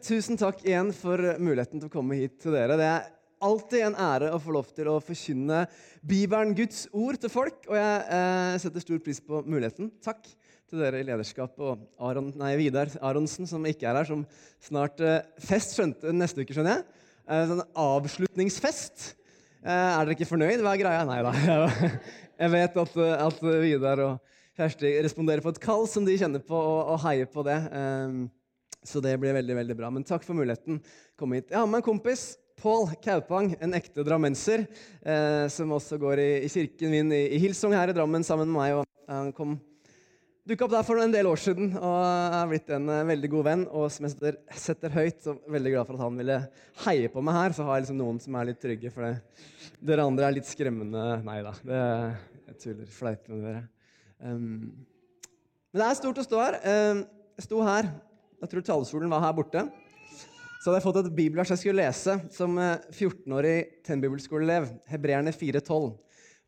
Tusen takk igjen for muligheten til å komme hit til dere. Det er alltid en ære å få lov til å forkynne Bibelen, Guds ord, til folk. Og jeg eh, setter stor pris på muligheten. Takk til dere i lederskapet og Aron, nei, Vidar Aronsen, som ikke er her, som snart eh, Fest skjønte neste uke, skjønner jeg. Eh, sånn avslutningsfest. Eh, er dere ikke fornøyd? Hva er greia? Nei da. Jeg vet at, at Vidar og Kjersti responderer på et kall som de kjenner på, og, og heier på det. Um, så det blir veldig veldig bra. Men takk for muligheten. Kom hit. Jeg har med en kompis. Pål Kaupang, en ekte drammenser, eh, som også går i, i kirken min i, i, Hilsung her i Drammen sammen med meg. Og han kom dukka opp der for en del år siden og er blitt en uh, veldig god venn. Og som jeg setter, setter, høyt, så veldig glad for at han ville heie på meg her. Så har jeg liksom noen som er litt trygge, for det. dere andre er litt skremmende. Nei da, det, jeg tuller. Fleiper med dere. Um, men det er stort å stå her. Um, jeg sto her jeg tror talerstolen var her borte. Så hadde jeg fått et bibelvers jeg skulle lese som 14-årig tenbibelskoleelev. tennbibelskoleelev. Hebreerne 4,12.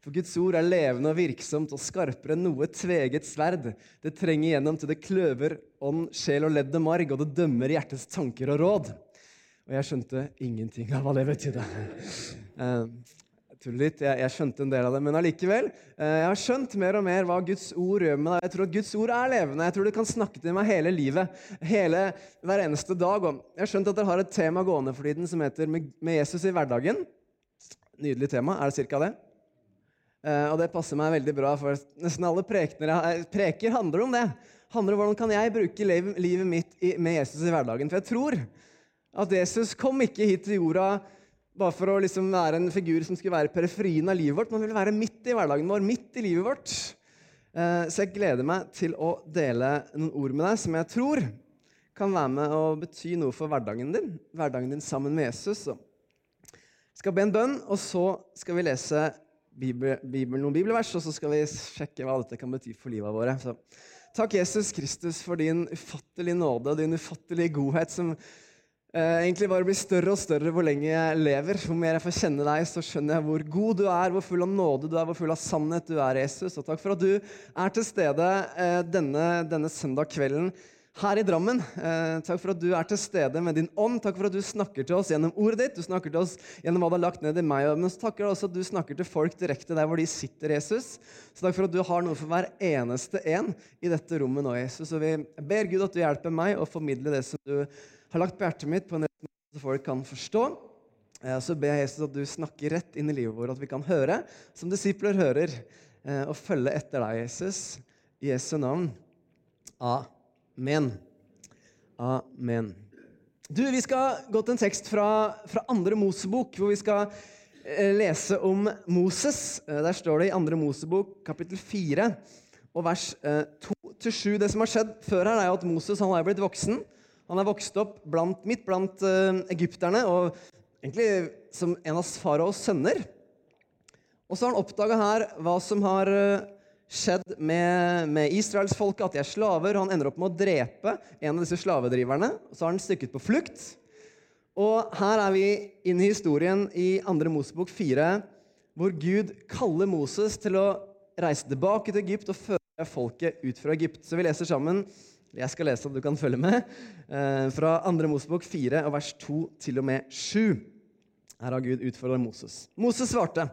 For Guds ord er levende og virksomt og skarpere enn noe tveget sverd. Det trenger igjennom til det kløver ånd, sjel og ledd og marg, og det dømmer hjertets tanker og råd. Og jeg skjønte ingenting av hva det betydde. Uh, tuller litt. Jeg, jeg, skjønte en del av det, men allikevel. Eh, jeg har skjønt mer og mer hva Guds ord gjør med deg. Jeg tror at Guds ord er levende. Jeg tror det kan snakke til meg hele livet. hele, Hver eneste dag. Jeg har skjønt at dere har et tema gående for tiden som heter 'Med Jesus i hverdagen'. Nydelig tema. Er det cirka det? Uh, og det passer meg veldig bra, for nesten alle prekener, preker handler om det. handler om Hvordan kan jeg bruke livet mitt med Jesus i hverdagen? For jeg tror at Jesus kom ikke hit til jorda bare for å liksom være en figur som skulle være periferien av livet vårt. Man ville være midt i hverdagen vår, midt i livet vårt. Eh, så jeg gleder meg til å dele noen ord med deg som jeg tror kan være med og bety noe for hverdagen din. Hverdagen din sammen med Jesus. Jeg skal be en bønn, og så skal vi lese Bibel, Bibel, noen bibelvers, og så skal vi sjekke hva dette kan bety for livet våre. Så, takk, Jesus Kristus, for din ufattelige nåde og din ufattelige godhet som egentlig bare blir større og større hvor lenge jeg lever. Hvor mer jeg får kjenne deg, så skjønner jeg hvor god du er, hvor full av nåde du er, hvor full av sannhet du er, Jesus. Og takk for at du er til stede uh, denne, denne søndag kvelden her i Drammen. Uh, takk for at du er til stede med din ånd. Takk for at du snakker til oss gjennom ordet ditt. Du snakker til oss gjennom hva du har lagt ned i meg. Men så takker jeg også at du snakker til folk direkte der hvor de sitter, Jesus. Så takk for at du har noe for hver eneste en i dette rommet nå, Jesus. Og vi ber Gud at du hjelper meg å formidle det som du har lagt på hjertet mitt på en måte så folk kan forstå. Eh, så ber jeg Jesus at du snakker rett inn i livet vårt, at vi kan høre som disipler hører, eh, og følge etter deg, Jesus. I Jesu navn. Amen. Amen. Du, Vi skal gå til en tekst fra, fra andre Mosebok, hvor vi skal eh, lese om Moses. Der står det i andre Mosebok, kapittel 4, og vers 2-7. Det som har skjedd før her, er at Moses han er blitt voksen. Han er vokst opp blant, midt blant uh, egypterne og egentlig som en av faraos sønner. Og så har han oppdaga her hva som har uh, skjedd med, med israelsfolket, at de er slaver. og Han ender opp med å drepe en av disse slavedriverne. og Så har han stykket på flukt. Og her er vi inne i historien i 2. Mosebok 4, hvor Gud kaller Moses til å reise tilbake til Egypt og føre folket ut fra Egypt. Så vi leser sammen jeg skal lese, om du kan følge med. Eh, fra 2. Mosebok 4, vers 2 til og med 7. Her har Gud utfordret Moses. Moses svarte,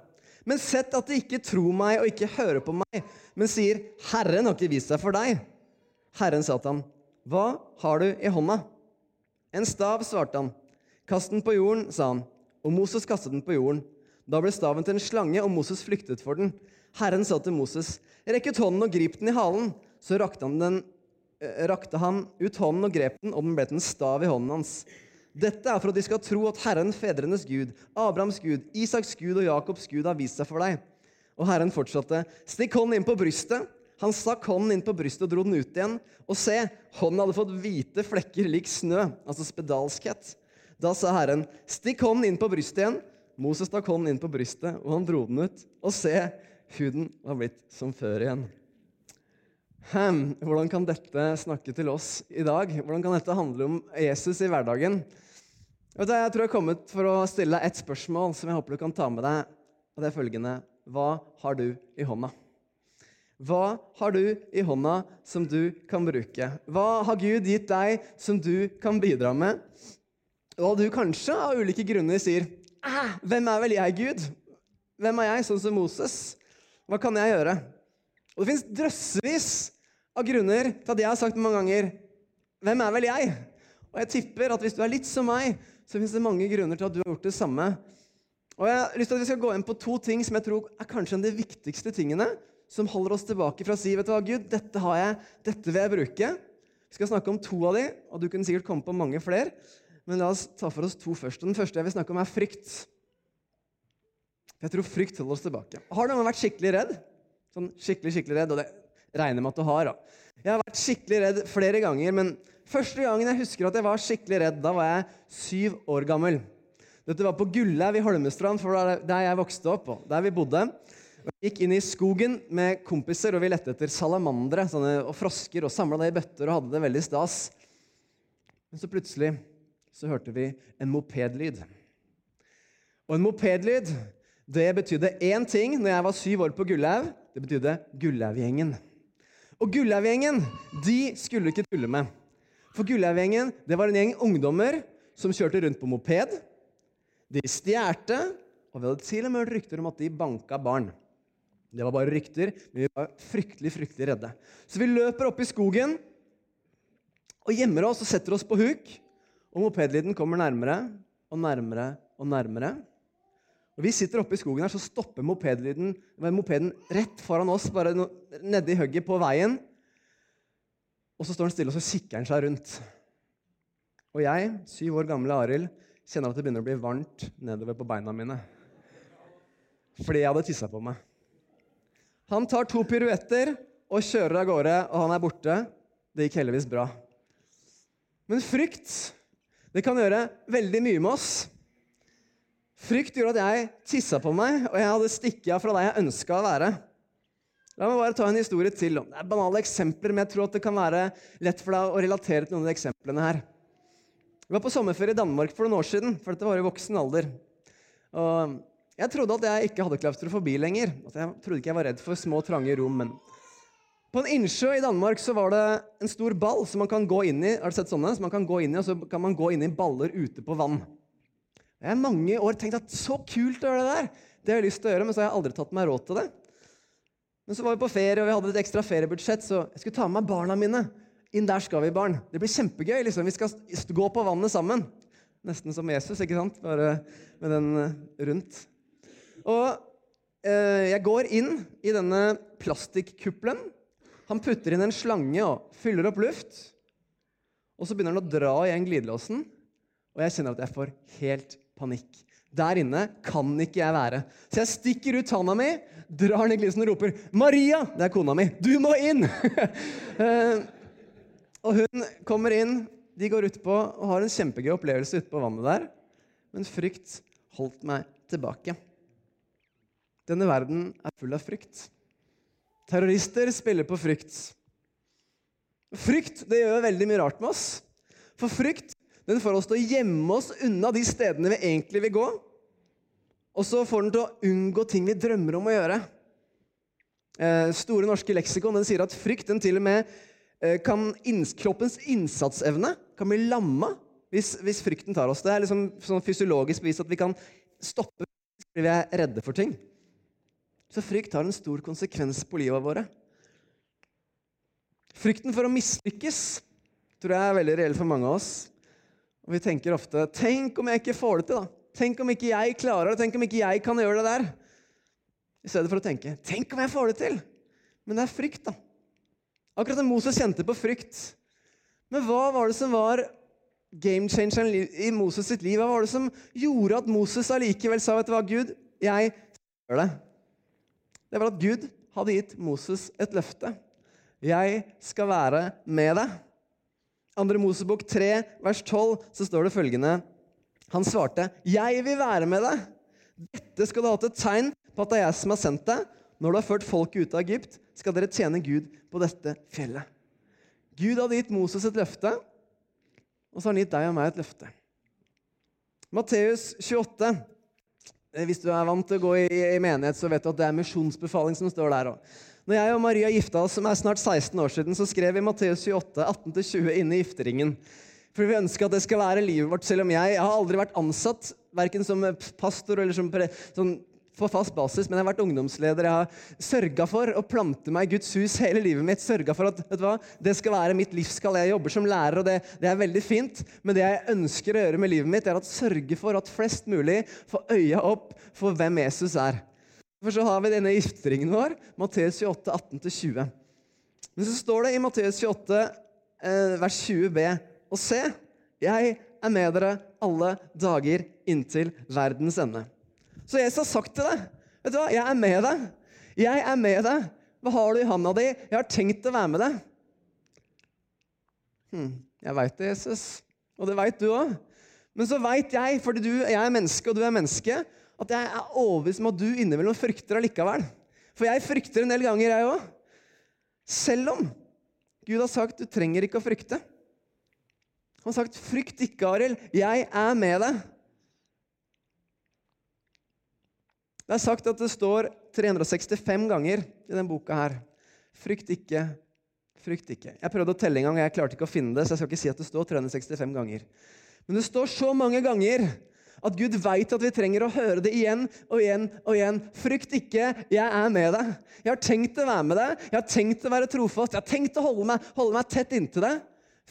men sett at de ikke tror meg og ikke hører på meg, men sier, 'Herren har ikke vist seg for deg.' Herren sa til ham, 'Hva har du i hånda?' En stav, svarte han. 'Kast den på jorden', sa han. Og Moses kastet den på jorden. Da ble staven til en slange, og Moses flyktet for den. Herren sa til Moses, 'Rekk ut hånden og grip den i halen.' Så rakte han den rakte han ut hånden og grep den, og den ble til en stav i hånden hans. Dette er for at de skal tro at Herren, fedrenes Gud, Abrahams Gud, Isaks Gud og Jakobs Gud har vist seg for deg. Og Herren fortsatte. Stikk hånden inn på brystet. Han stakk hånden inn på brystet og dro den ut igjen. Og se, hånden hadde fått hvite flekker lik snø, altså spedalskhet. Da sa Herren, stikk hånden inn på brystet igjen. Moses stakk hånden inn på brystet, og han dro den ut. Og se, huden var blitt som før igjen. Hvordan kan dette snakke til oss i dag? Hvordan kan dette handle om Jesus i hverdagen? Jeg tror jeg har kommet for å stille deg et spørsmål som jeg håper du kan ta med deg. og det er følgende Hva har du i hånda? Hva har du i hånda som du kan bruke? Hva har Gud gitt deg som du kan bidra med? Og du kanskje av ulike grunner sier Hvem er vel jeg, Gud? Hvem er jeg, sånn som Moses? Hva kan jeg gjøre? Og Det fins drøssevis av grunner til at jeg har sagt mange ganger Hvem er vel jeg? Og jeg tipper at hvis du er litt som meg, så fins det mange grunner til at du har gjort det samme. Og jeg har lyst til at Vi skal gå inn på to ting som jeg tror er kanskje en av de viktigste tingene som holder oss tilbake fra å si vet du hva, Gud, dette har jeg, dette vil jeg bruke. Vi skal snakke om to av de, og du kunne sikkert komme på mange flere. Men la oss ta for oss to først. Den første jeg vil snakke om, er frykt. Jeg tror frykt holder oss tilbake. Har noen vært skikkelig redd? Sånn skikkelig, skikkelig redd, og det regner med at du har. Da. Jeg har vært skikkelig redd flere ganger, men første gangen jeg husker at jeg var skikkelig redd, da var jeg syv år gammel. Dette var på Gullaug i Holmestrand, for der jeg vokste opp, og der vi bodde. Vi gikk inn i skogen med kompiser og vi lette etter salamandere og frosker og samla det i bøtter og hadde det veldig stas. Men så plutselig så hørte vi en mopedlyd. Og en mopedlyd det betydde én ting når jeg var syv år på Gullaug. Det betydde Gullaug-gjengen. Og Gullaug-gjengen de skulle ikke tulle med. For Gullaug-gjengen det var en gjeng ungdommer som kjørte rundt på moped. De stjerte, og vi hadde til og med rykter om at de banka barn. Det var bare rykter, men vi var fryktelig fryktelig redde. Så vi løper opp i skogen og gjemmer oss og setter oss på huk. Og mopedlyden kommer nærmere og nærmere og nærmere. Og Vi sitter oppe i skogen her, så stopper mopedlyden, mopeden rett foran oss, bare nedi hugget på veien. Og så står den stille, og så kikker han seg rundt. Og jeg, syv år gamle Arild, kjenner at det begynner å bli varmt nedover på beina mine. Fordi jeg hadde tissa på meg. Han tar to piruetter og kjører av gårde, og han er borte. Det gikk heldigvis bra. Men frykt det kan gjøre veldig mye med oss. Frykt gjorde at jeg tissa på meg, og jeg hadde stikket av fra der jeg ønska å være. La meg bare ta en historie til. Det er banale eksempler, men jeg tror at det kan være lett for deg å relatere til noen av de eksemplene her. Vi var på sommerferie i Danmark for noen år siden, for dette var i voksen alder. Og jeg trodde at jeg ikke hadde klaustrofobi lenger. At jeg trodde ikke jeg var redd for små, trange rom. men på en innsjø i Danmark så var det en stor ball som man kan gå inn i. Har du sett sånne? Så man kan gå inn i, og så kan man gå inn i baller ute på vann. Jeg har mange år tenkt at så kult å gjøre det der. Det har jeg lyst til å gjøre, men så har jeg aldri tatt meg råd til det. Men så var vi på ferie, og vi hadde et ekstra feriebudsjett, så jeg skulle ta med meg barna mine. Inn der skal vi, barn. Det blir kjempegøy. liksom. Vi skal gå på vannet sammen. Nesten som Jesus, ikke sant? Bare med den eh, rundt. Og eh, jeg går inn i denne plastikkuppelen. Han putter inn en slange og fyller opp luft. Og så begynner han å dra igjen glidelåsen, og jeg kjenner at jeg får helt panikk. Der inne kan ikke jeg være. Så jeg stikker ut handa mi, drar ned glisen og roper 'Maria!' Det er kona mi. 'Du må inn!' uh, og hun kommer inn, de går utpå og har en kjempegøy opplevelse utpå vannet der. Men frykt holdt meg tilbake. Denne verden er full av frykt. Terrorister spiller på frykt. Frykt det gjør veldig mye rart med oss. For frykt den får oss til å gjemme oss unna de stedene vi egentlig vil gå. Og så får den til å unngå ting vi drømmer om å gjøre. Eh, store norske leksikon den sier at frykt den til og med eh, kan kroppens innsatsevne kan bli lamma hvis, hvis, frykten tar oss. Det er liksom sånn fysiologisk bevis at vi kan stoppe fordi vi er redde for ting. Så frykt har en stor konsekvens på livet våre. Frykten for å mislykkes tror jeg er veldig reell for mange av oss. Og Vi tenker ofte 'Tenk om jeg ikke får det til', da. Tenk om ikke jeg klarer det. Tenk om ikke jeg kan gjøre det der. I stedet for å tenke 'Tenk om jeg får det til'. Men det er frykt, da. Akkurat som Moses kjente på frykt. Men hva var det som var game changeren i Moses sitt liv? Hva var det som gjorde at Moses allikevel sa vet du hva, Gud, jeg gjør det? det var at Gud hadde gitt Moses et løfte. 'Jeg skal være med deg.' Andre Mosebok 3, vers 12, så står det følgende Han svarte, 'Jeg vil være med deg.' 'Dette skal du ha til tegn på at det er jeg som har sendt deg.' 'Når du har ført folket ut av Egypt, skal dere tjene Gud på dette fjellet.' Gud hadde gitt Moses et løfte, og så har han gitt deg og meg et løfte. Matteus 28 Eh, hvis du er vant til å gå i, i menighet, så vet du at det er misjonsbefaling som står der. Når jeg og Maria gifta oss, som er snart 16 år siden, så skrev vi Matteus 28, 18-20 inne i gifteringen. For vi ønsker at det skal være livet vårt, selv om jeg, jeg har aldri vært ansatt verken som pastor eller som sånn, på fast basis, men jeg har vært ungdomsleder. Jeg har sørga for å plante meg i Guds hus hele livet mitt. Sørga for at vet du hva, det skal være mitt livskall. Jeg jobber som lærer, og det, det, er veldig fint. Men det jeg ønsker å gjøre med livet mitt, er å sørge for at flest mulig får øya opp for hvem Jesus er. For så har vi denne gifteringen vår, Matteus 28, 18-20. Men så står det i Matteus 28, eh, vers 20b, og se, jeg er med dere alle dager inntil verdens ende. Så Jesus har sagt til deg, vet du hva, jeg er med deg. Jeg er med deg. Hva har du i handa di? Jeg har tenkt å være med deg. Hm, jeg veit det, Jesus. Og det veit du òg. Men så veit jeg, fordi du, jeg er menneske, og du er menneske, at jeg er overbevist om at du innimellom frykter allikevel. For jeg frykter en del ganger, jeg òg. Selv om Gud har sagt du trenger ikke å frykte. Han har sagt 'frykt ikke, Arild, jeg er med deg'. Det er sagt at det står 365 ganger i denne boka her. Frykt ikke, frykt ikke. Jeg prøvde å telle en gang, og jeg klarte ikke å finne det, så jeg skal ikke si at det står 365 ganger. Men det står så mange ganger at Gud veit at vi trenger å høre det igjen og igjen og igjen. Frykt ikke, jeg er med deg. Jeg har tenkt å være med deg. Jeg har tenkt å være trofast. Jeg har tenkt å holde meg, holde meg tett inntil deg.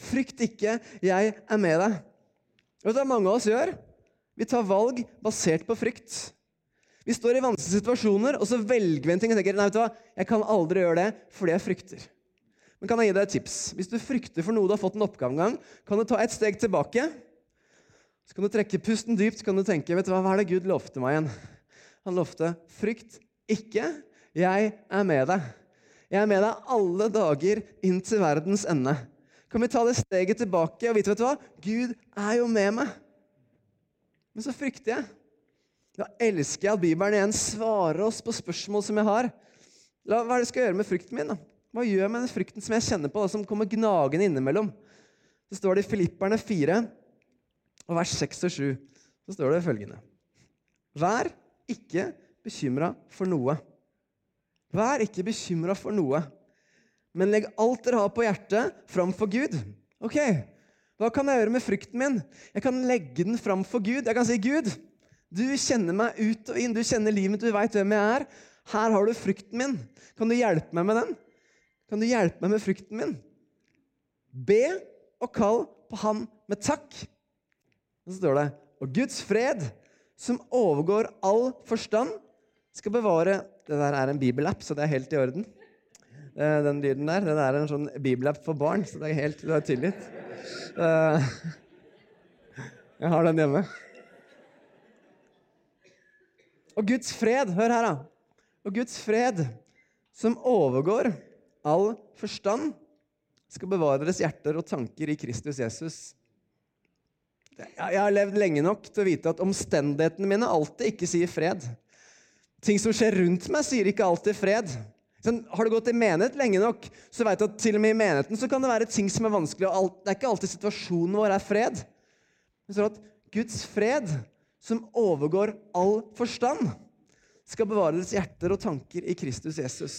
Frykt ikke, jeg er med deg. Vet du hva mange av oss gjør? Vi tar valg basert på frykt. Vi står i vanskelige situasjoner, og så velger vi en ting og tenker nei, vet du hva, jeg kan aldri gjøre det fordi jeg frykter. Men kan jeg gi deg et tips? Hvis du frykter for noe du har fått en oppgave en gang, kan du ta et steg tilbake så kan du trekke pusten dypt så kan du tenke vet du hva, hva er det Gud lovte meg igjen. Han lovte 'frykt ikke, jeg er med deg'. Jeg er med deg alle dager inn til verdens ende. Kan vi ta det steget tilbake og vite vet du hva? Gud er jo med meg. Men så frykter jeg. Da elsker jeg at Bibelen igjen svarer oss på spørsmål som jeg har. Hva er det jeg skal gjøre med frykten min? da? Hva gjør jeg med den frykten som jeg kjenner på, da, som kommer gnagende innimellom? Så står det i Filipperne 4, og vers 6 og 7 så står det følgende Vær ikke bekymra for noe. Vær ikke bekymra for noe, men legg alt dere har på hjertet, fram for Gud. Ok, hva kan jeg gjøre med frykten min? Jeg kan legge den fram for Gud. Jeg kan si, 'Gud, du kjenner meg ut og inn. Du kjenner livet mitt, du veit hvem jeg er. Her har du frykten min. Kan du hjelpe meg med den? Kan du hjelpe meg med frykten min? Be og kall på Han med takk. Så står det Og Guds fred, som overgår all forstand, skal bevare Det der er en bibelapp, så det er helt i orden. Eh, den lyden der. Det er en sånn bibelapp for barn, så det er helt Du har tillit. Eh, jeg har den hjemme. Og Guds fred, hør her, da. Og Guds fred, som overgår all forstand, skal bevare deres hjerter og tanker i Kristus Jesus. Jeg har levd lenge nok til å vite at omstendighetene mine alltid ikke sier fred. Ting som skjer rundt meg, sier ikke alltid fred. Sånn, har du gått i menighet lenge nok, så vet du at til og med i menigheten så kan det være ting som er vanskelig. og Det er ikke alltid situasjonen vår er fred. Men så er det at Guds fred, som overgår all forstand, skal bevare deres hjerter og tanker i Kristus Jesus.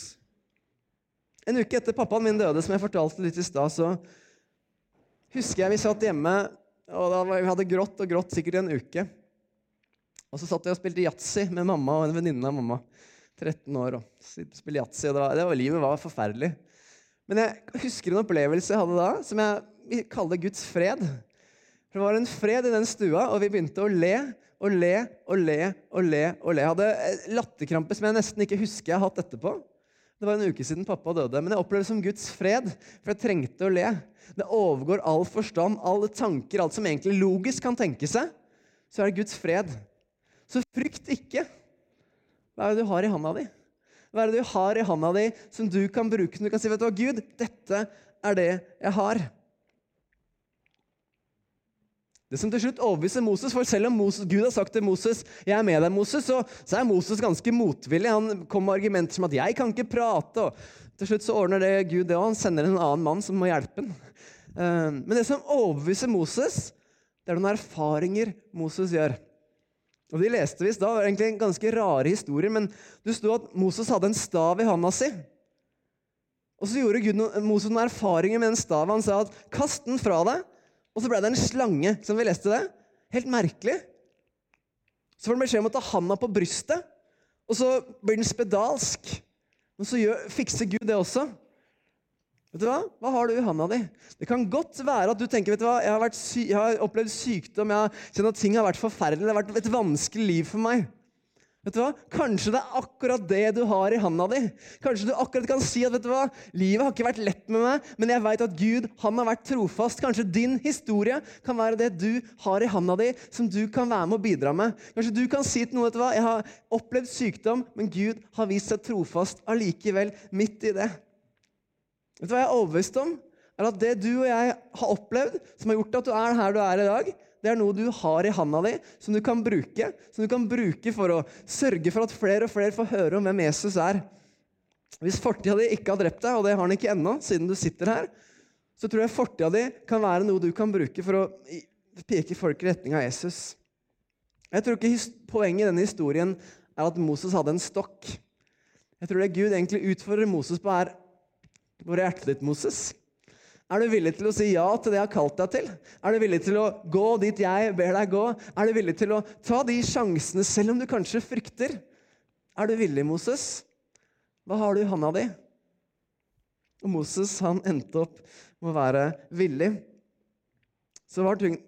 En uke etter pappaen min døde, som jeg fortalte litt i stad, så husker jeg vi satt hjemme og da, Vi hadde grått og grått sikkert en uke. Og så satt jeg og spilte yatzy med mamma og en venninne av mamma. 13 år og spilte yatzy. Og det var, det var, livet var forferdelig. Men jeg husker en opplevelse jeg hadde da, som jeg kaller Guds fred. For Det var en fred i den stua, og vi begynte å le og le og le og le. og le. Jeg hadde eh, latterkrampe som jeg nesten ikke husker jeg har hatt etterpå. Det var en uke siden pappa døde, men jeg opplevde det som Guds fred, for jeg trengte å le. Det overgår all forstand, alle tanker, alt som egentlig logisk kan tenke seg. Så er det Guds fred. Så frykt ikke. Hva er det du har i handa di? Hva er det du har i handa di som du kan bruke? Som du kan si, vet du hva, Gud, dette er det jeg har. Det som til slutt overbeviser Moses, for selv om Moses, Gud har sagt til Moses jeg er med deg, Moses, så, så er Moses ganske motvillig. Han kommer med argumenter som at 'jeg kan ikke prate'. og Til slutt så ordner det Gud det òg. Han sender en annen mann som må hjelpe ham. Eh, men det som overbeviser Moses, det er noen erfaringer Moses gjør. Og De leste vi da, var egentlig ganske rare historier, men det sto at Moses hadde en stav i hånda si. Og så gjorde Gud no Moses noen erfaringer med den staven. Han sa at 'kast den fra deg', og så ble det en slange. Som vi leste det. Helt merkelig. Så får den beskjed om å ta handa på brystet, og så blir den spedalsk. Men så gjør, fikser Gud det også. Vet du Hva Hva har du i handa di? Det kan godt være at du tenker vet du hva, jeg har, jeg har opplevd sykdom, jeg har kjent at ting har vært forferdelig, det har vært et vanskelig liv for meg. Vet du hva? Kanskje det er akkurat det du har i handa di. Kanskje du akkurat kan si at vet du hva? livet har ikke vært lett med meg, men jeg vet at Gud han har vært trofast. Kanskje din historie kan være det du har i handa di, som du kan være med å bidra med. Kanskje du kan si til noen vet du hva? jeg har opplevd sykdom, men Gud har vist seg trofast allikevel midt i det. Vet du hva jeg er overbevist om? Er at Det du og jeg har opplevd, som har gjort at du er her du er i dag, det er noe du har i handa di, som du kan bruke. Som du kan bruke for å sørge for at flere og flere får høre om hvem Jesus er. Hvis fortida di ikke har drept deg, og det har den ikke ennå, siden du sitter her, så tror jeg fortida di kan være noe du kan bruke for å peke folk i retning av Jesus. Jeg tror ikke poenget i denne historien er at Moses hadde en stokk. Jeg tror det Gud egentlig utfordrer Moses på, er hvor er hjertet ditt, Moses? Er du villig til å si ja til det jeg har kalt deg til? Er du villig til å gå dit jeg ber deg gå? Er du villig til å ta de sjansene selv om du kanskje frykter? Er du villig, Moses? Hva har du i handa di? Og Moses han endte opp med å være villig. Så var det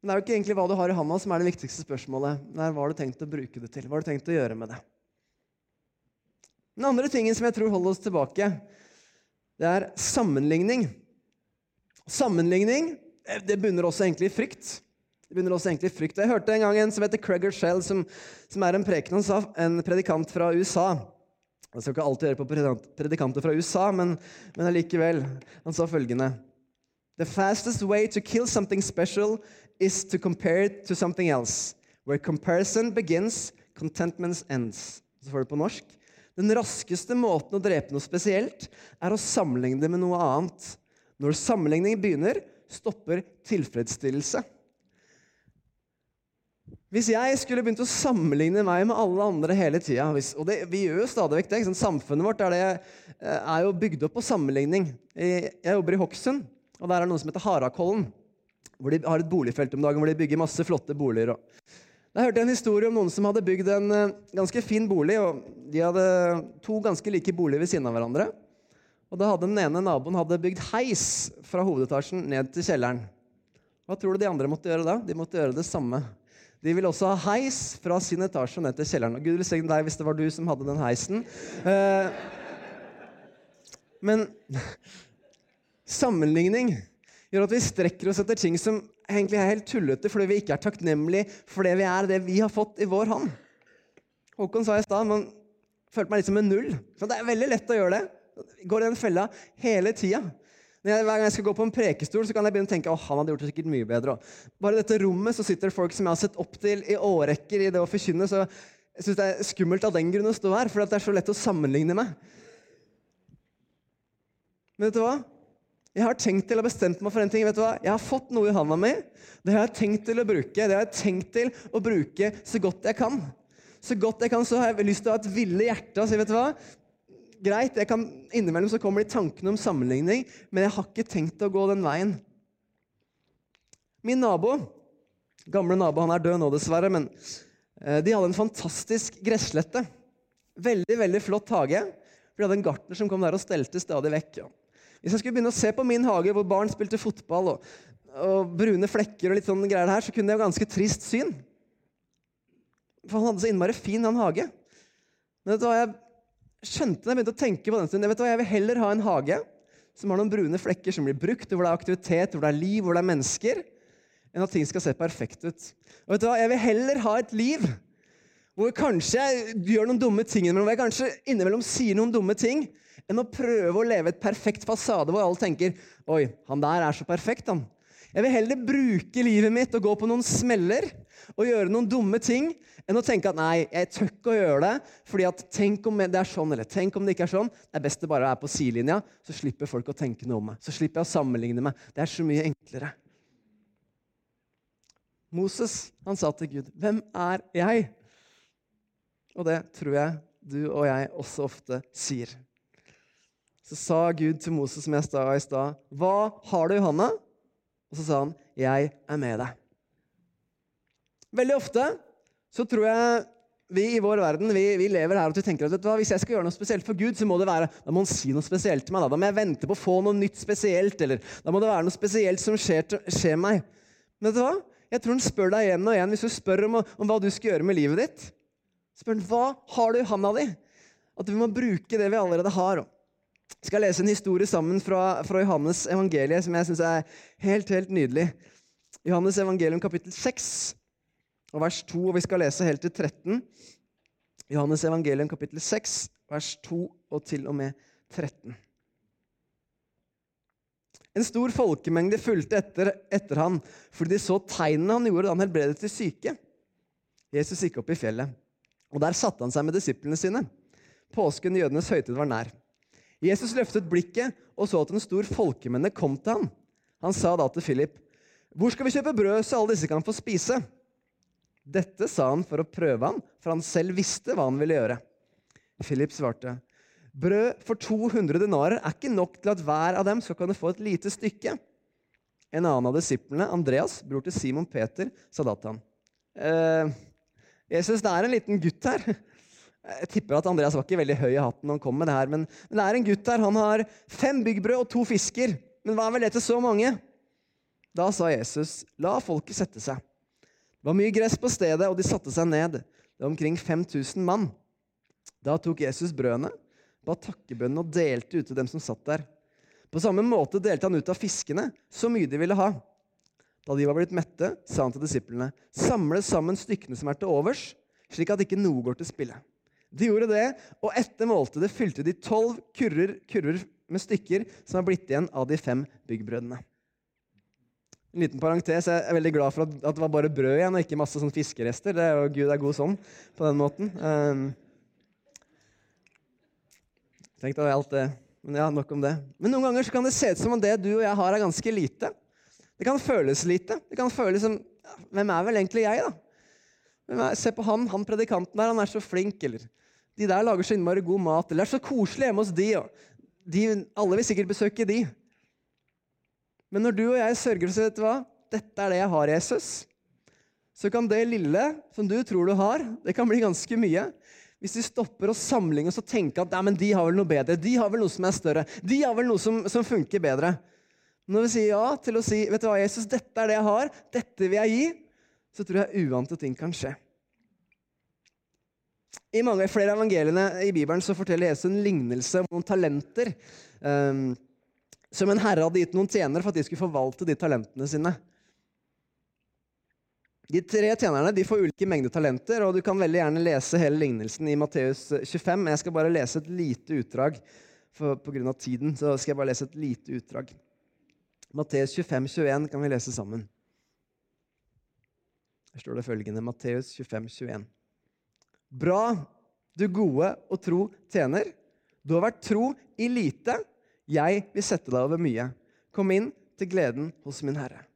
Men det er jo ikke egentlig hva du har i handa som er det viktigste spørsmålet. Det er hva har du tenkt å bruke det til? Hva har du tenkt å gjøre med det? Den andre tingen som jeg tror holder oss tilbake, det er sammenligning. Sammenligning eh, det bunner også egentlig i frykt. Det begynner også egentlig frykt. Jeg hørte en gang en som heter Cregger Shell, som, som er en, preken, en predikant fra USA. Jeg skal ikke alltid høre på predikanter fra USA, men, men allikevel. Han sa følgende The fastest way to kill something special is to compare it to something else. Where comparison begins, contentment ends. Så får du på norsk. Den raskeste måten å drepe noe spesielt er å sammenligne det med noe annet. Når sammenligning begynner, stopper tilfredsstillelse. Hvis jeg skulle begynt å sammenligne meg med alle andre hele tida Og det, vi gjør jo stadig vekk det. Samfunnet vårt er, det, eh, er, jo bygd opp på sammenligning. Jeg jobber i Hokksund, og der er det noe som heter Harakollen. Hvor de har et boligfelt om dagen hvor de bygger masse flotte boliger. Og jeg hørte en historie om noen som hadde bygd en uh, ganske fin bolig. og De hadde to ganske like boliger ved siden av hverandre. Og da hadde Den ene naboen hadde bygd heis fra hovedetasjen ned til kjelleren. Hva tror du de andre måtte gjøre da? De måtte gjøre det samme. De ville også ha heis fra sin etasje ned til kjelleren. Og Gud velsigne deg hvis det var du som hadde den heisen. Uh, men sammenligning gjør at vi strekker oss etter ting som egentlig er helt tullete fordi vi ikke er takknemlige for det vi er, det vi har fått i vår hånd. Håkon sa i stad man følte meg litt som en null. Så det er veldig lett å gjøre det. Går i den fella hele tida. Hver gang jeg skal gå på en prekestol, så kan jeg begynne å tenke åh, han hadde gjort det sikkert mye bedre. Bare i dette rommet så sitter folk som jeg har sett opp til i årrekker i det å forkynne. Så jeg syns det er skummelt av den grunn å stå her, for det er så lett å sammenligne med. Men vet du hva? Jeg har tenkt til og bestemt meg for en ting. vet du hva? Jeg har fått noe i handa mi. Det har jeg tenkt til å bruke. Det har jeg tenkt til å bruke så godt jeg kan. Så godt jeg kan, så har jeg lyst til å ha et ville hjerte og si, vet du hva? Greit, jeg kan, innimellom så kommer de tankene om sammenligning, men jeg har ikke tenkt å gå den veien. Min nabo, gamle nabo, han er død nå dessverre, men eh, de hadde en fantastisk gresslette. Veldig, veldig flott hage. For de hadde en gartner som kom der og stelte stadig vekk. Ja. Hvis jeg skulle begynne å se på min hage hvor barn spilte fotball, og, og brune flekker og litt sånn greier her, så kunne det jo ganske trist syn. For han hadde så innmari fin, han hage. Men vet du hva, jeg skjønte da jeg begynte å tenke på den stunden, vet du hva, jeg vil heller ha en hage som har noen brune flekker som blir brukt, hvor det er aktivitet, hvor det er liv, hvor det er mennesker, enn at ting skal se perfekt ut. Og vet du hva, Jeg vil heller ha et liv hvor kanskje jeg gjør noen dumme ting, men hvor jeg kanskje innimellom sier noen dumme ting, enn å prøve å leve et perfekt fasade hvor alle tenker Oi, han der er så perfekt, han. Jeg vil heller bruke livet mitt og gå på noen smeller og gjøre noen dumme ting enn å tenke at nei, jeg tør ikke å gjøre det, fordi at tenk om det er sånn, eller tenk om det ikke er sånn. Det er best det bare er på sidelinja, så slipper folk å tenke noe om meg. Så slipper jeg å sammenligne meg. Det er så mye enklere. Moses han sa til Gud, 'Hvem er jeg?' Og det tror jeg du og jeg også ofte sier. Så sa Gud til Moses, som jeg sa i stad, 'Hva har du i hånda?' Og så sa han, 'Jeg er med deg'. Veldig ofte så tror jeg vi i vår verden vi, vi lever her og tenker at hvis jeg skal gjøre noe spesielt for Gud, så må det være, da må han si noe spesielt til meg. Da, da må jeg vente på å få noe nytt spesielt, eller da må det være noe spesielt som skjer, skjer meg. Men vet du hva? Jeg tror han spør deg igjen og igjen hvis du spør om, om hva du skal gjøre med livet ditt. Spør han, hva har du i handa di? At vi må bruke det vi allerede har. Jeg skal lese en historie sammen fra, fra Johannes evangeliet som jeg syns er helt, helt nydelig. Johannes evangelium kapittel 6 og vers 2, og vi skal lese helt til 13. Johannes evangelium kapittel 6, vers 2 og til og med 13. En stor folkemengde fulgte etter, etter han, fordi de så tegnene han gjorde da han helbredet til syke. Jesus gikk opp i fjellet, og der satte han seg med disiplene sine. Påsken, jødenes høytid, var nær. Jesus løftet blikket og så at en stor folkemenne kom til ham. Han sa da til Philip, 'Hvor skal vi kjøpe brød, så alle disse kan få spise?' Dette sa han for å prøve ham, for han selv visste hva han ville gjøre. Philip svarte, 'Brød for 200 denarer er ikke nok til at hver av dem skal kunne få et lite stykke.' En annen av disiplene, Andreas, bror til Simon Peter, sa da til ham, eh, 'Jesus, det er en liten gutt her.' Jeg tipper at Andreas var ikke veldig høy i hatten når han kom med det her, men, men det er en gutt her. Han har fem byggbrød og to fisker. Men hva er vel det til så mange? Da sa Jesus, 'La folket sette seg.' Det var mye gress på stedet, og de satte seg ned. Det var omkring 5000 mann. Da tok Jesus brødene, ba takkebønnen og delte ut til dem som satt der. På samme måte delte han ut av fiskene, så mye de ville ha. Da de var blitt mette, sa han til disiplene.: Samle sammen stykkene som er til overs, slik at ikke noe går til spille. De gjorde det, og etter måltidet fylte de tolv kurver, kurver med stykker som er blitt igjen av de fem byggbrødene. En liten parentes, Jeg er veldig glad for at, det var bare brød igjen, og ikke masse sånn fiskerester. Det er jo, Gud er god sånn på den måten. Um, Tenk deg alt det. Men ja, nok om det. Men noen ganger kan det se ut som om det du og jeg har, er ganske lite. Det kan føles lite. Det kan føles som Hvem er vel egentlig jeg, da? Se på han, han predikanten der, han er så flink. Eller de der lager så innmari god mat. Eller det er så koselig hjemme hos de. Og de alle vil sikkert besøke de. Men når du og jeg sørger for vet du hva? dette er det jeg har, Jesus, så kan det lille som du tror du har, det kan bli ganske mye. Hvis vi stopper å sammenligne oss og tenke at men de har vel noe bedre, de har vel noe som er større, de har vel noe som, som funker bedre. Når vi sier ja til å si vet du hva, Jesus, dette er det jeg har, dette vil jeg gi, så tror jeg uante ting kan skje. I mange flere evangeliene i Bibelen så forteller Jesus en lignelse om noen talenter. Um, som en herre hadde gitt noen tjenere for at de skulle forvalte de talentene sine. De tre tjenerne de får ulike mengder talenter, og du kan veldig gjerne lese hele lignelsen i Matteus 25. Men jeg skal bare lese et lite utdrag. For, på grunn av tiden så skal jeg bare lese et lite utdrag. Matteus 25, 21 kan vi lese sammen. Her står det følgende Matteus 25, 21. Bra, du gode og tro tjener. Du har vært tro i lite. Jeg vil sette deg over mye. Kom inn til gleden hos min Herre.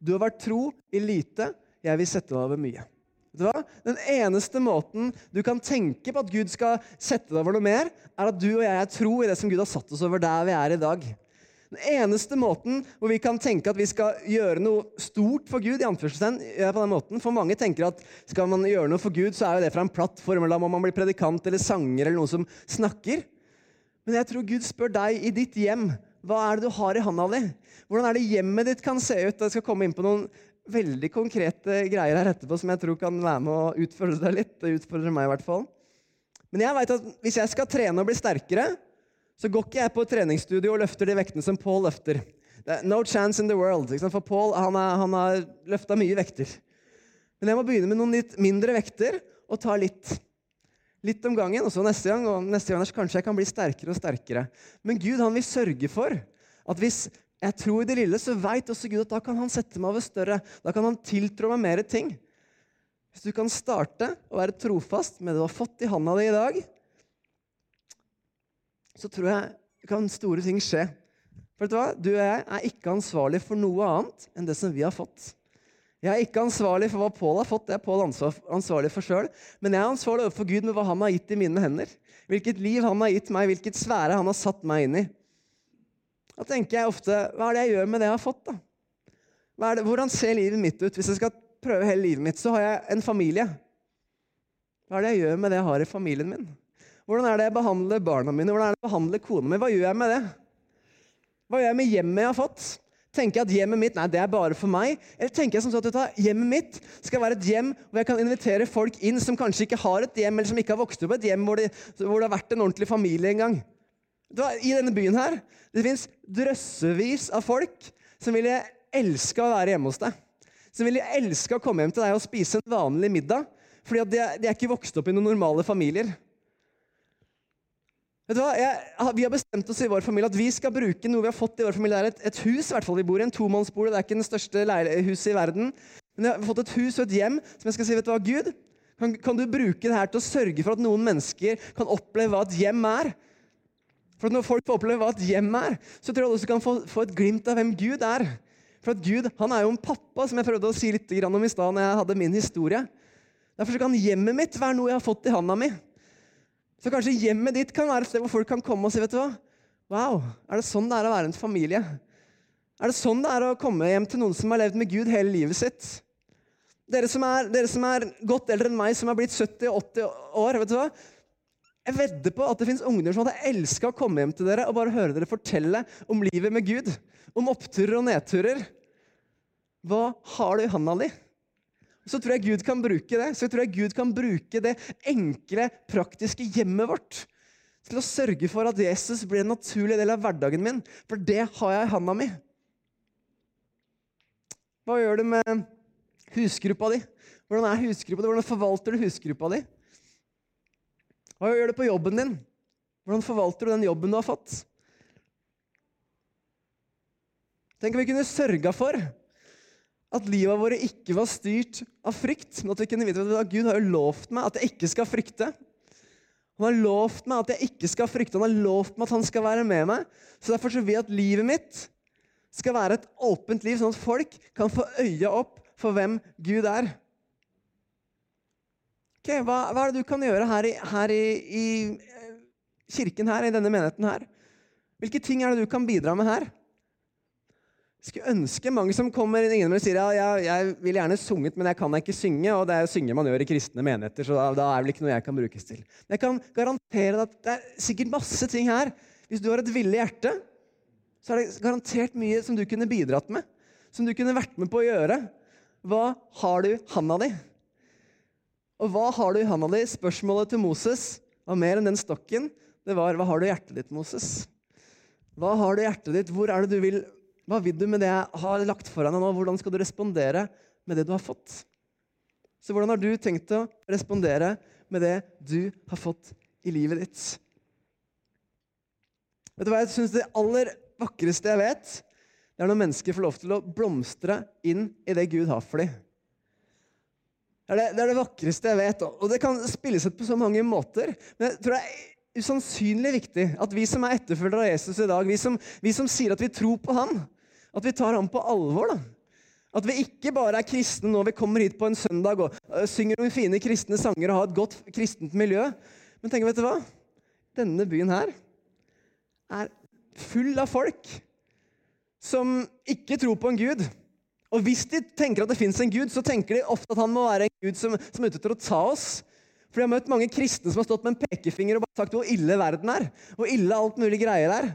Du har vært tro i lite. Jeg vil sette deg over mye. Vet du hva? Den eneste måten du kan tenke på at Gud skal sette deg over noe mer, er at du og jeg er tro i det som Gud har satt oss over der vi er i dag. Den eneste måten hvor vi kan tenke at vi skal gjøre noe stort for Gud, i anførselstegn, på den måten. For mange tenker at skal man gjøre noe for Gud, så er jo det fra en plattform. eller Da må man bli predikant eller sanger eller noen som snakker. Men jeg tror Gud spør deg i ditt hjem hva er det du har i handa di. Hvordan er det hjemmet ditt kan se ut? Jeg skal komme inn på noen veldig konkrete greier her etterpå som jeg tror kan være med å utfordre deg litt. og utfordre meg i hvert fall. Men jeg vet at hvis jeg skal trene og bli sterkere, så går ikke jeg på treningsstudio og løfter de vektene som Paul løfter. No chance in the world. For Paul han, er, han har løfta mye vekter. Men jeg må begynne med noen litt mindre vekter og ta litt litt om gangen, og så neste gang, og neste gang kanskje jeg kan bli sterkere og sterkere. Men Gud han vil sørge for at hvis jeg tror i det lille, så veit også Gud at da kan han sette meg over større. Da kan han tiltrå meg mer ting. Hvis du kan starte å være trofast med det du har fått i handa di i dag, så tror jeg kan store ting skje. For vet Du hva? Du og jeg er ikke ansvarlig for noe annet enn det som vi har fått. Jeg er ikke ansvarlig for hva Pål har fått, det er Pål ansvarlig for sjøl. Men jeg er ansvarlig overfor Gud med hva han har gitt i mine hender. Hvilket liv han har gitt meg, hvilket sfære han har satt meg inn i. Da tenker jeg ofte Hva er det jeg gjør med det jeg har fått? da? Det, hvordan ser livet mitt ut? Hvis jeg skal prøve hele livet mitt, så har jeg en familie. Hva er det jeg gjør med det jeg har i familien min? Hvordan er det jeg behandler barna mine? Hvordan er det jeg behandler kona mi? Hva gjør jeg med det? Hva gjør jeg med hjemmet jeg har fått? Tenker jeg at hjemmet mitt nei, det er bare for meg? Eller tenker jeg som sånn at hjemmet mitt skal være et hjem hvor jeg kan invitere folk inn som kanskje ikke har et hjem, eller som ikke har vokst opp et hjem hvor det, hvor det har vært en ordentlig familie en gang? I denne byen her det fins drøssevis av folk som ville elska å være hjemme hos deg. Som ville elska å komme hjem til deg og spise en vanlig middag. Fordi de, de er ikke vokst opp i noen normale familier. Vet du hva? Jeg, vi har bestemt oss i vår familie at vi skal bruke noe vi har fått i vår familie. Det er et, et hus hvert fall vi bor i, en tomannsbolig. Det er ikke den største huset i verden. Men jeg har fått et hus og et hjem som jeg skal si, vet du hva, Gud, kan, kan du bruke det her til å sørge for at noen mennesker kan oppleve hva et hjem er? For at Når folk får oppleve hva et hjem er, så tror jeg også kan få, få et glimt av hvem Gud er. For at Gud han er jo en pappa, som jeg prøvde å si litt om i stad når jeg hadde min historie. Derfor kan hjemmet mitt være noe jeg har fått i handa mi. Så kanskje hjemmet ditt kan være et sted hvor folk kan komme og si vet du hva? Wow, er det sånn det er å være en familie? Er det sånn det er å komme hjem til noen som har levd med Gud hele livet sitt? Dere som er, dere som er godt eldre enn meg, som har blitt 70-80 år, vet du hva? Jeg vedder på at det fins ungdommer som hadde elska å komme hjem til dere og bare høre dere fortelle om livet med Gud. Om oppturer og nedturer. Hva har du i handa di? Så tror jeg Gud kan bruke det. Så jeg tror jeg Gud kan bruke det enkle, praktiske hjemmet vårt til å sørge for at Jesus blir en naturlig del av hverdagen min. For det har jeg i handa mi. Hva gjør du med husgruppa di? Hvordan er husgruppa di? Hvordan forvalter du husgruppa di? Hva gjør du på jobben din? Hvordan forvalter du den jobben du har fått? Tenk om vi kunne sørga for at livet våre ikke var styrt av frykt, men at vi kunne vite at Gud har jo lovt meg at jeg ikke skal frykte. Han har lovt meg at jeg ikke skal frykte. Han har lovt meg at han skal være med meg. Så Derfor så vil jeg at livet mitt skal være et åpent liv, sånn at folk kan få øya opp for hvem Gud er. Okay, hva, hva, er det du kan gjøre her, i, her i, i, eh, kirken her, i denne menigheten her? Hvilke ting er det du kan bidra med her? Skulle ønske mange som kommer inn og sier ja, jeg, jeg vil gjerne sunget, men jeg kan ikke synge. Og det er synge man gjør i kristne menigheter, så da, er vel ikke noe jeg kan brukes til. Men jeg kan garantere at det er sikkert masse ting her. Hvis du har et villig hjerte, så er det garantert mye som du kunne bidratt med. Som du kunne vært med på å gjøre. Hva har du i handa di? Og hva har du i handa di? Spørsmålet til Moses var mer enn den stokken. Det var hva har du i hjertet ditt, Moses? Hva har du i hjertet ditt? Hvor er det du vil? Hva vil du med det jeg har lagt foran deg nå? Hvordan skal du respondere med det du har fått? Så hvordan har du tenkt å respondere med det du har fått i livet ditt? Vet du hva jeg syns det aller vakreste jeg vet, det er når mennesker får lov til å blomstre inn i det Gud har for dem. Det er det, det er det, vakreste jeg vet. Og det kan spilles ut på så mange måter. Men jeg tror det er usannsynlig viktig at vi som er etterfølgere av Jesus i dag, vi som, vi som, sier at vi tror på han, at vi tar ham på alvor. da. At vi ikke bare er kristne når vi kommer hit på en søndag og uh, synger noen fine kristne sanger og har et godt kristent miljø. Men tenk, vet du hva? Denne byen her er full av folk som ikke tror på en gud og hvis de tenker at det fins en gud, så tenker de ofte at han må være en gud som, som er ute etter å ta oss. For jeg har møtt mange kristne som har stått med en pekefinger og bare sagt hvor ille verden er. Hvor ille alt mulig greier er.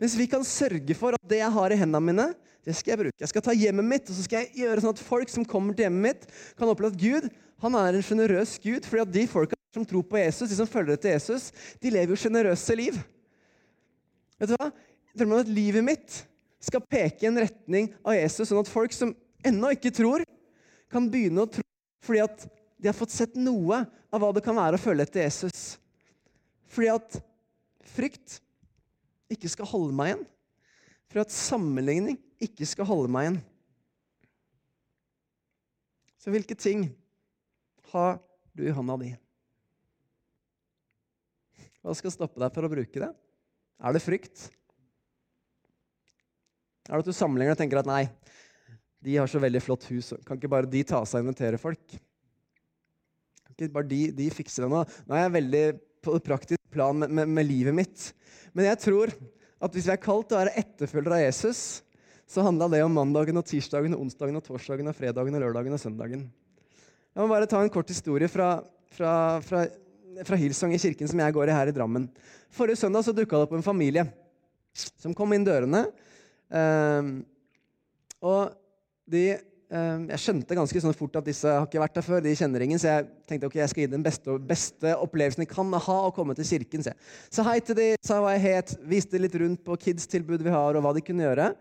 Mens vi kan sørge for at det jeg har i hendene mine, det skal jeg bruke. Jeg skal ta hjemmet mitt, og så skal jeg gjøre sånn at folk som kommer til hjemmet mitt, kan oppleve at Gud han er en sjenerøs Gud. fordi at de folka som tror på Jesus, de som følger etter Jesus, de lever jo sjenerøse liv. Vet du hva? Jeg drømmer om at livet mitt skal peke i en retning av Jesus, sånn at folk som ennå ikke tror, kan begynne å tro fordi at de har fått sett noe av hva det kan være å følge etter Jesus. Fordi at frykt ikke skal holde meg igjen. Fordi at sammenligning ikke skal holde meg igjen. Så hvilke ting har du i hånda di? Hva skal stoppe deg for å bruke det? Er det frykt? Er det at du sammenligner og tenker at nei, De har så veldig flott hus. Kan ikke bare de ta seg og invitere folk? Ikke bare de, de fikser det nå? Nå er jeg veldig på praktisk plan med, med, med livet mitt. Men jeg tror at hvis vi er kalt til å være etterfølgere av Jesus, så handla det om mandagen og tirsdagen og onsdagen og torsdagen og fredagen og lørdagen og søndagen. Jeg må bare ta en kort historie fra, fra, fra, fra Hillsong i kirken som jeg går i her i Drammen. Forrige søndag så dukka det opp en familie som kom inn dørene. Eh, og de, jeg skjønte ganske sånn fort at disse har ikke vært der før. de kjenner ingen, Så jeg tenkte ok, jeg skal gi den beste, beste opplevelsen jeg kan ha å komme til kirken. Så jeg sa hei til de, sa hva jeg het, viste litt rundt på kids-tilbud vi har, og hva de kunne gjøre.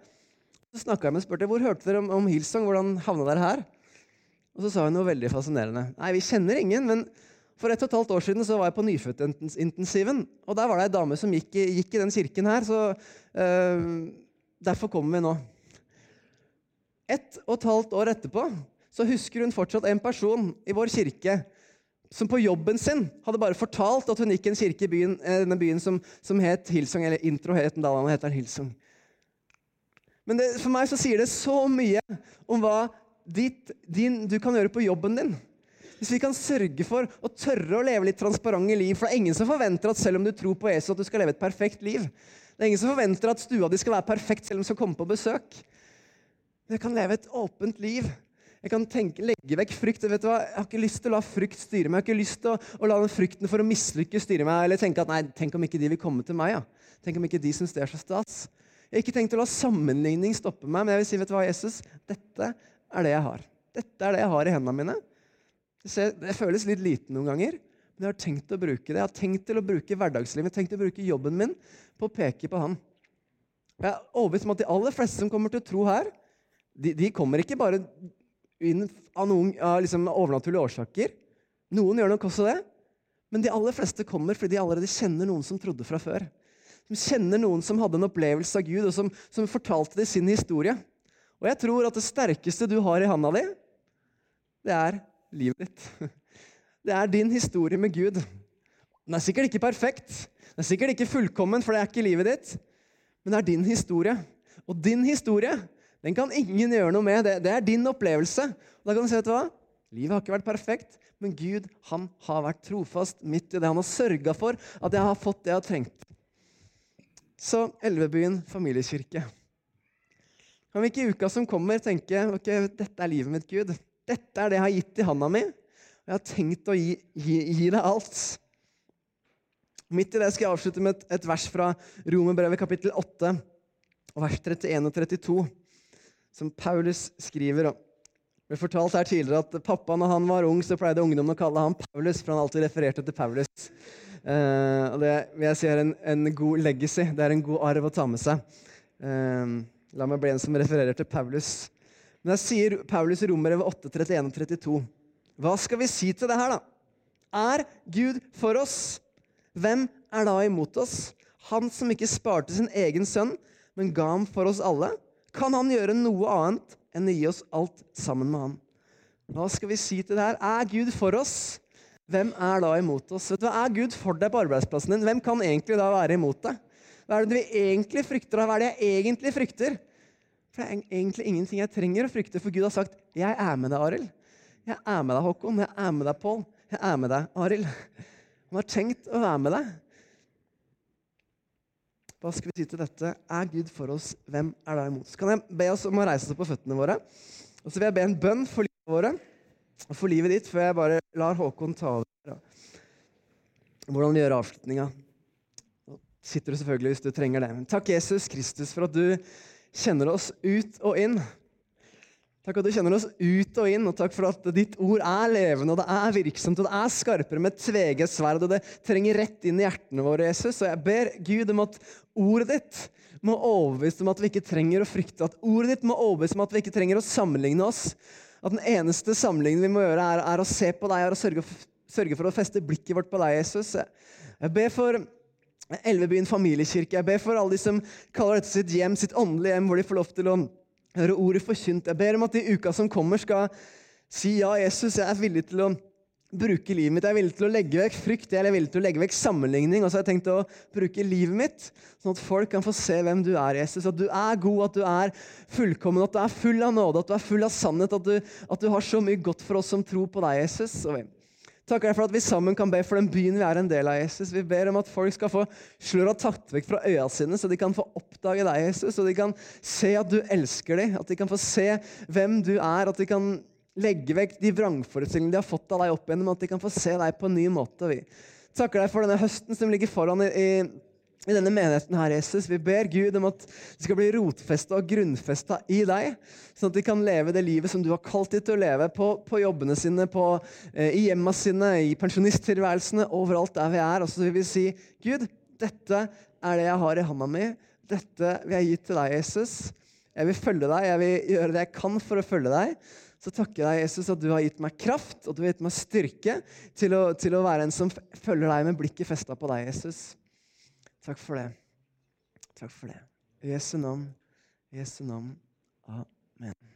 Så snakka jeg med og spurte hvor hørte dere om, om Hillsong. Hvordan havna dere her? Og så sa hun noe veldig fascinerende. Nei, vi kjenner ingen, men for et og et halvt år siden så var jeg på nyfødtintensiven. Og der var det ei dame som gikk, gikk, i den kirken her, så øh, derfor kommer vi nå. Ett og et halvt år etterpå så husker hun fortsatt en person i vår kirke som på jobben sin hadde bare fortalt at hun gikk i en kirke i byen, eh, denne byen som, som het Hillsong, eller intro het den da, heter den Hillsong. Men det, for meg så sier det så mye om hva ditt, din, du kan gjøre på jobben din. Hvis vi kan sørge for å tørre å leve litt transparente liv For det er ingen som forventer at selv om du tror på Jesus, at du skal leve et perfekt liv. Det er ingen som forventer at stua di skal være perfekt selv om du skal komme på besøk. Jeg kan leve et åpent liv. Jeg kan tenke, legge vekk frykt. hva? Jeg har ikke lyst til å la frykt styre meg. Jeg har ikke lyst til å, å la den frykten for å mislykkes styre meg. Eller tenke at nei, tenk om ikke de vil komme til meg. Ja. Tenk om ikke de syns det er så stas. Jeg har ikke tenkt å la sammenligning stoppe meg, men jeg vil si, vet du hva, Jesus, dette er det jeg har. Dette er det jeg har i hendene mine. Det føles litt lite noen ganger, men jeg har tenkt å bruke det. Jeg har tenkt til å bruke hverdagslivet, jeg har tenkt å bruke jobben min på å peke på Han. Jeg er overbevist om at de aller fleste som kommer til å tro her, de, de kommer ikke bare inn av noen av liksom, overnaturlige årsaker. Noen gjør nok også det. Men de aller fleste kommer fordi de allerede kjenner noen som trodde fra før som kjenner noen som hadde en opplevelse av Gud, og som, som fortalte det sin historie. Og jeg tror at det sterkeste du har i handa di, det er livet ditt. Det er din historie med Gud. Den er sikkert ikke perfekt, den er sikkert ikke fullkommen, for det er ikke livet ditt, men det er din historie. Og din historie den kan ingen gjøre noe med. Det, det er din opplevelse. Og da kan du si, vet du hva? Livet har ikke vært perfekt, men Gud han har vært trofast midt i det. Han har sørga for at jeg har fått det jeg har trengt. Så Elvebyen familiekirke. Kan vi ikke i uka som kommer, tenke ok, dette er livet mitt, Gud. Dette er det jeg har gitt i handa mi. Og jeg har tenkt å gi, gi, gi deg alt. Midt i det skal jeg avslutte med et, et vers fra Romerbrevet kapittel 8, vers 31 og 32, som Paulus skriver. om. Det ble fortalt her tidligere at pappa når han var ung, så pleide ungdommen å kalle ham Paulus, for han alltid refererte til Paulus. Uh, og det vil jeg si er en, en, god legacy. Det er en god arv å ta med seg. Uh, la meg bli en som refererer til Paulus. Men jeg sier Paulus i Romerevet 8, 31 og 32. Hva skal vi si til det her, da? Er Gud for oss? Hvem er da imot oss? Han som ikke sparte sin egen sønn, men ga ham for oss alle? Kan han gjøre noe annet enn å gi oss alt sammen med han? Hva skal vi si til det her? Er Gud for oss? Hvem er da imot oss? Vet du, hva Er Gud for deg på arbeidsplassen din? Hvem kan egentlig da være imot deg? Hva er det vi egentlig frykter? Hva er det jeg egentlig frykter? For Det er egentlig ingenting jeg trenger å frykte, for Gud har sagt 'Jeg er med deg, Arild'. 'Jeg er med deg, Håkon'. 'Jeg er med deg, Pål'. 'Jeg er med deg, Arild'. Han har tenkt å være med deg. Hva skal vi si til dette? Er Gud for oss? Hvem er da imot Så Kan jeg be oss om å reise oss på føttene våre? Og så vil jeg be en bønn for livet våre og for livet ditt før jeg bare lar Håkon ta over. Hvordan vi gjør avslutninga. Sitter du selvfølgelig hvis du trenger det. Men takk, Jesus Kristus, for at du kjenner oss ut og inn. Takk at du kjenner oss ut og inn, og takk for at ditt ord er levende og det er virksomt og det er skarpere med tveget sverd, og det trenger rett inn i hjertene våre, Jesus. Og jeg ber Gud om at ordet ditt må overbevise om at vi ikke trenger å frykte. At ordet ditt må overbevise om at vi ikke trenger å sammenligne oss at den eneste sammenligningen vi må gjøre, er, er å se på deg og sørge, sørge, for å feste blikket vårt på deg, Jesus. Jeg ber for Elvebyen familiekirke. Jeg ber for alle de som kaller dette sitt hjem, sitt åndelige hjem, hvor de får lov til å høre ordet forkynt. Jeg ber om at i uka som kommer, skal si ja, Jesus, jeg er villig til å bruke livet mitt. Jeg er villig til å legge vekk frykt jeg er villig til å legge vekk sammenligning. Og så har jeg tenkt å bruke livet mitt, sånn at folk kan få se hvem du er, Jesus. At du er god, at du er fullkommen, at du er full av nåde, at du er full av sannhet. At du, at du har så mye godt for oss som tror på deg, Jesus. Og takker deg for at vi sammen kan be for den byen vi er en del av. Jesus. Vi ber om at folk skal få sløra tatt vekk fra øya sine, så de kan få oppdage deg, Jesus. Så de kan se at du elsker dem, at de kan få se hvem du er. at de kan legge vekk de vrangforestillingene de har fått av deg opp igjennom, at de kan få se deg på en ny måte. Vi takker deg for denne høsten som ligger foran i, i, i denne menigheten her, Jesus. Vi ber Gud om at de skal bli rotfesta og grunnfesta i deg, sånn at de kan leve det livet som du har kalt dem til å leve, på, på jobbene sine, på, eh, i hjemma sine, i pensjonisttilværelsene, overalt der vi er. Og så vil vi si, Gud, dette er det jeg har i handa mi. Dette vil jeg gi til deg, Jesus. Jeg vil følge deg, jeg vil gjøre det jeg kan for å følge deg så takker jeg deg, Jesus, at du har gitt meg kraft og du har gitt meg styrke til å, til å være en som følger deg med blikket festa på deg, Jesus. Takk for det. Takk for det. I Jesu navn. I Jesu navn. Amen.